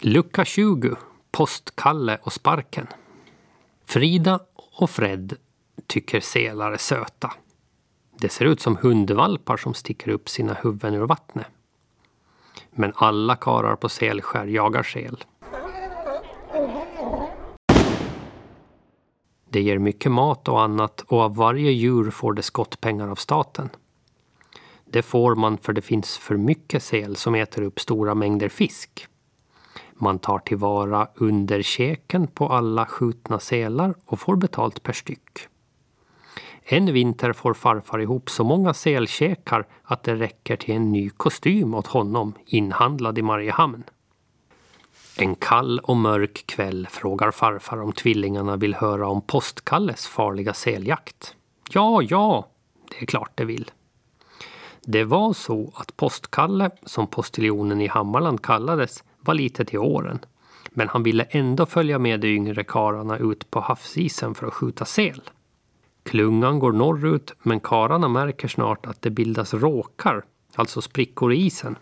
Lucka 20. Postkalle och sparken. Frida och Fred tycker selar är söta. Det ser ut som hundvalpar som sticker upp sina huvuden ur vattnet. Men alla karar på Selskär jagar sel. Det ger mycket mat och annat och av varje djur får det skottpengar av staten. Det får man för det finns för mycket sel som äter upp stora mängder fisk. Man tar tillvara underkäken på alla skjutna sälar och får betalt per styck. En vinter får farfar ihop så många selkäkar att det räcker till en ny kostym åt honom inhandlad i Mariehamn. En kall och mörk kväll frågar farfar om tvillingarna vill höra om Postkalles farliga säljakt. Ja, ja, det är klart det vill. Det var så att Postkalle, som postiljonen i Hammarland kallades, var lite till åren. Men han ville ändå följa med de yngre kararna ut på havsisen för att skjuta sel. Klungan går norrut men kararna märker snart att det bildas råkar, alltså sprickor i isen.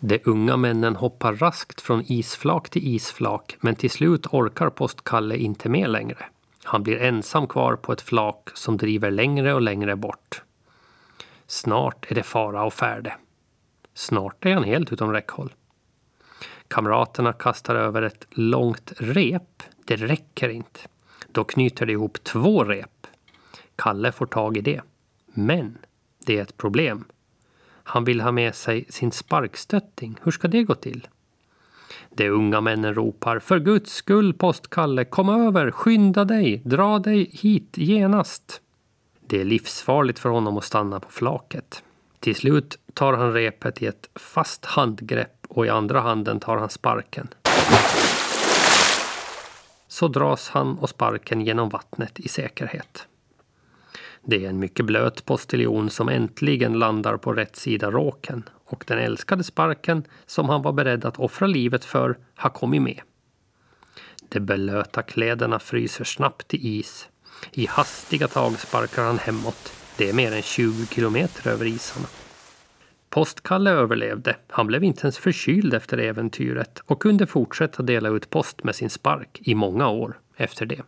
De unga männen hoppar raskt från isflak till isflak men till slut orkar Postkalle inte med längre. Han blir ensam kvar på ett flak som driver längre och längre bort. Snart är det fara och färde. Snart är han helt utom räckhåll. Kamraterna kastar över ett långt rep. Det räcker inte. Då knyter de ihop två rep. Kalle får tag i det. Men det är ett problem. Han vill ha med sig sin sparkstötting. Hur ska det gå till? De unga männen ropar För Guds skull, postkalle, kom över, skynda dig, dra dig hit genast. Det är livsfarligt för honom att stanna på flaket. Till slut tar han repet i ett fast handgrepp och i andra handen tar han sparken. Så dras han och sparken genom vattnet i säkerhet. Det är en mycket blöt postiljon som äntligen landar på rätt sida råken och den älskade sparken som han var beredd att offra livet för har kommit med. De belöta kläderna fryser snabbt till is. I hastiga tag sparkar han hemåt. Det är mer än 20 kilometer över isarna. Postkalle överlevde. Han blev inte ens förkyld efter äventyret och kunde fortsätta dela ut post med sin spark i många år efter det.